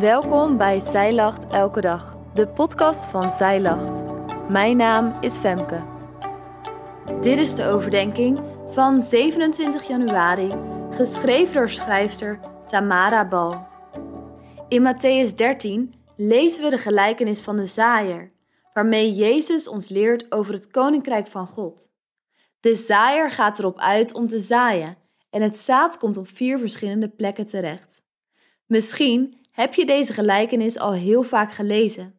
Welkom bij Zij Lacht Elke Dag, de podcast van Zij Lacht. Mijn naam is Femke. Dit is de overdenking van 27 januari, geschreven door schrijfster Tamara Bal. In Matthäus 13 lezen we de gelijkenis van de zaaier, waarmee Jezus ons leert over het koninkrijk van God. De zaaier gaat erop uit om te zaaien en het zaad komt op vier verschillende plekken terecht. Misschien heb je deze gelijkenis al heel vaak gelezen.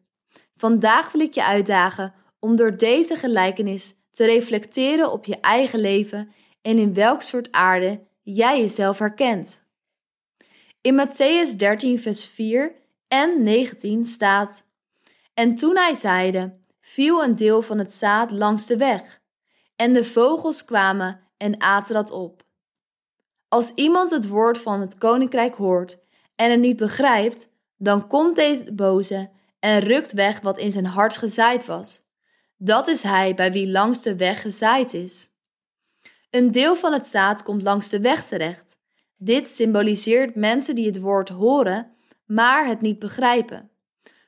Vandaag wil ik je uitdagen om door deze gelijkenis te reflecteren op je eigen leven en in welk soort aarde jij jezelf herkent. In Matthäus 13, vers 4 en 19 staat: En toen hij zeide, viel een deel van het zaad langs de weg, en de vogels kwamen en aten dat op. Als iemand het woord van het koninkrijk hoort en het niet begrijpt, dan komt deze boze en rukt weg wat in zijn hart gezaaid was. Dat is hij bij wie langs de weg gezaaid is. Een deel van het zaad komt langs de weg terecht. Dit symboliseert mensen die het woord horen, maar het niet begrijpen.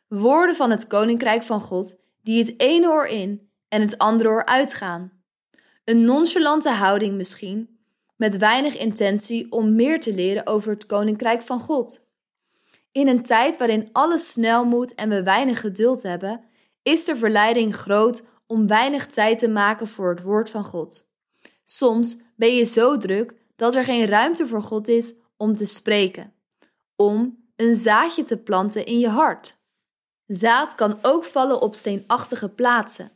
Woorden van het koninkrijk van God die het ene oor in en het andere oor uitgaan. Een nonchalante houding misschien, met weinig intentie om meer te leren over het koninkrijk van God. In een tijd waarin alles snel moet en we weinig geduld hebben, is de verleiding groot om weinig tijd te maken voor het woord van God. Soms ben je zo druk dat er geen ruimte voor God is om te spreken, om een zaadje te planten in je hart. Zaad kan ook vallen op steenachtige plaatsen.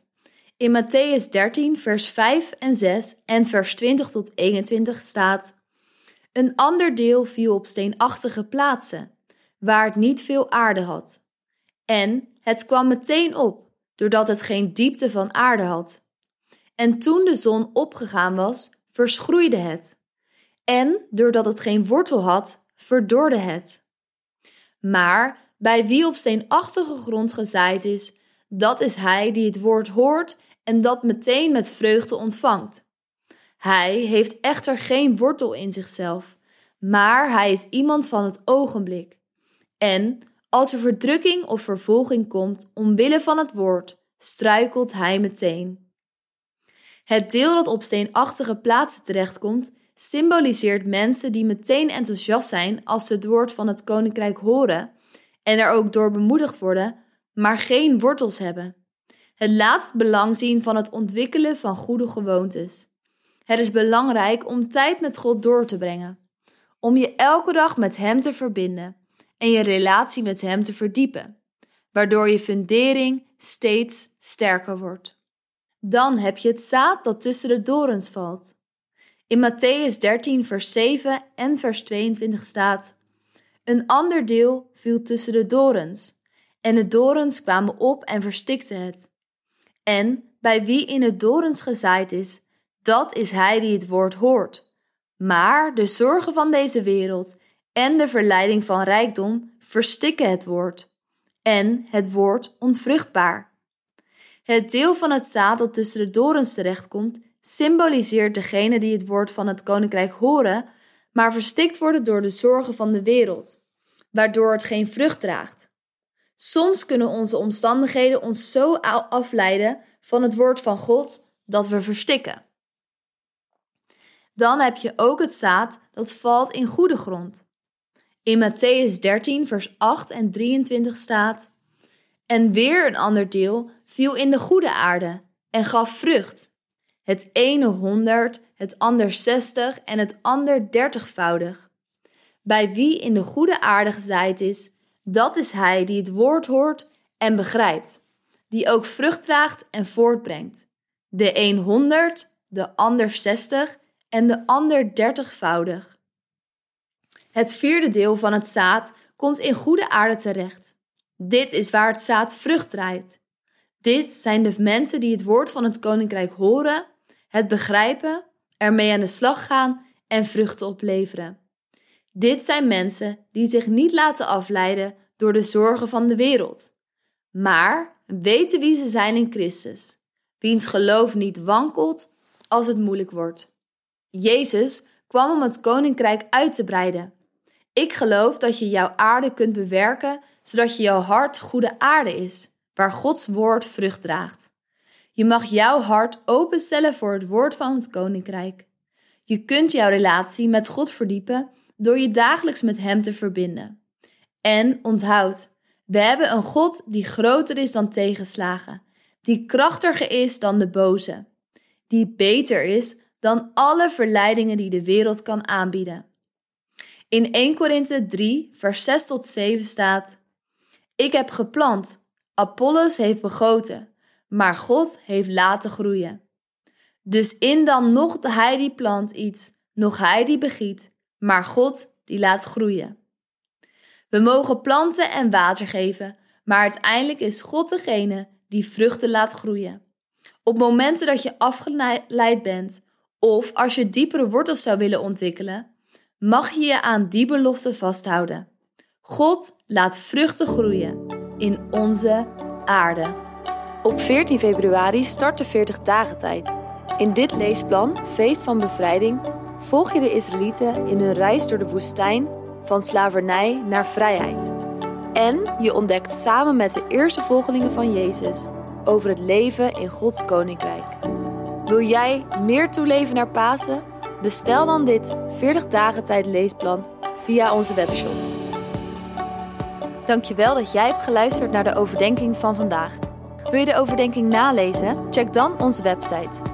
In Matthäus 13, vers 5 en 6 en vers 20 tot 21 staat: Een ander deel viel op steenachtige plaatsen, waar het niet veel aarde had. En het kwam meteen op, doordat het geen diepte van aarde had. En toen de zon opgegaan was, verschroeide het. En doordat het geen wortel had, verdorde het. Maar bij wie op steenachtige grond gezaaid is, dat is hij die het woord hoort en dat meteen met vreugde ontvangt. Hij heeft echter geen wortel in zichzelf, maar hij is iemand van het ogenblik. En als er verdrukking of vervolging komt omwille van het woord, struikelt hij meteen. Het deel dat op steenachtige plaatsen terechtkomt, symboliseert mensen die meteen enthousiast zijn als ze het woord van het koninkrijk horen en er ook door bemoedigd worden, maar geen wortels hebben. Het laat het belang zien van het ontwikkelen van goede gewoontes. Het is belangrijk om tijd met God door te brengen, om je elke dag met Hem te verbinden en je relatie met Hem te verdiepen, waardoor je fundering steeds sterker wordt. Dan heb je het zaad dat tussen de dorens valt. In Matthäus 13, vers 7 en vers 22 staat: Een ander deel viel tussen de dorens, en de dorens kwamen op en verstikten het. En bij wie in het dorens gezaaid is, dat is hij die het woord hoort. Maar de zorgen van deze wereld en de verleiding van rijkdom verstikken het woord. En het woord onvruchtbaar. Het deel van het zaad dat tussen de dorens terechtkomt, symboliseert degene die het woord van het koninkrijk horen, maar verstikt worden door de zorgen van de wereld, waardoor het geen vrucht draagt. Soms kunnen onze omstandigheden ons zo afleiden van het woord van God dat we verstikken. Dan heb je ook het zaad dat valt in goede grond. In Matthäus 13, vers 8 en 23 staat: En weer een ander deel viel in de goede aarde en gaf vrucht. Het ene honderd, het ander zestig en het ander dertigvoudig. Bij wie in de goede aarde gezaaid is, dat is hij die het woord hoort en begrijpt, die ook vrucht draagt en voortbrengt. De een honderd, de ander zestig en de ander dertigvoudig. Het vierde deel van het zaad komt in goede aarde terecht. Dit is waar het zaad vrucht draait. Dit zijn de mensen die het woord van het koninkrijk horen, het begrijpen, ermee aan de slag gaan en vruchten opleveren. Dit zijn mensen die zich niet laten afleiden door de zorgen van de wereld, maar weten wie ze zijn in Christus, wiens geloof niet wankelt als het moeilijk wordt. Jezus kwam om het koninkrijk uit te breiden Ik geloof dat je jouw aarde kunt bewerken zodat je jouw hart goede aarde is, waar Gods woord vrucht draagt. Je mag jouw hart openstellen voor het woord van het koninkrijk. Je kunt jouw relatie met God verdiepen door je dagelijks met Hem te verbinden. En onthoud, we hebben een God die groter is dan tegenslagen, die krachtiger is dan de boze, die beter is dan alle verleidingen die de wereld kan aanbieden. In 1 Korinthe 3, vers 6 tot 7 staat: Ik heb geplant, Apollos heeft begoten, maar God heeft laten groeien. Dus in dan nog hij die plant iets, nog hij die begiet, maar God die laat groeien. We mogen planten en water geven, maar uiteindelijk is God degene die vruchten laat groeien. Op momenten dat je afgeleid bent of als je diepere wortels zou willen ontwikkelen, mag je je aan die belofte vasthouden. God laat vruchten groeien in onze aarde. Op 14 februari start de 40 dagen tijd. In dit leesplan, Feest van Bevrijding, volg je de Israëlieten in hun reis door de woestijn van slavernij naar vrijheid. En je ontdekt samen met de eerste volgelingen van Jezus over het leven in Gods koninkrijk. Wil jij meer toeleven naar Pasen? Bestel dan dit 40 dagen tijd leesplan via onze webshop. Dankjewel dat jij hebt geluisterd naar de overdenking van vandaag. Wil je de overdenking nalezen? Check dan onze website.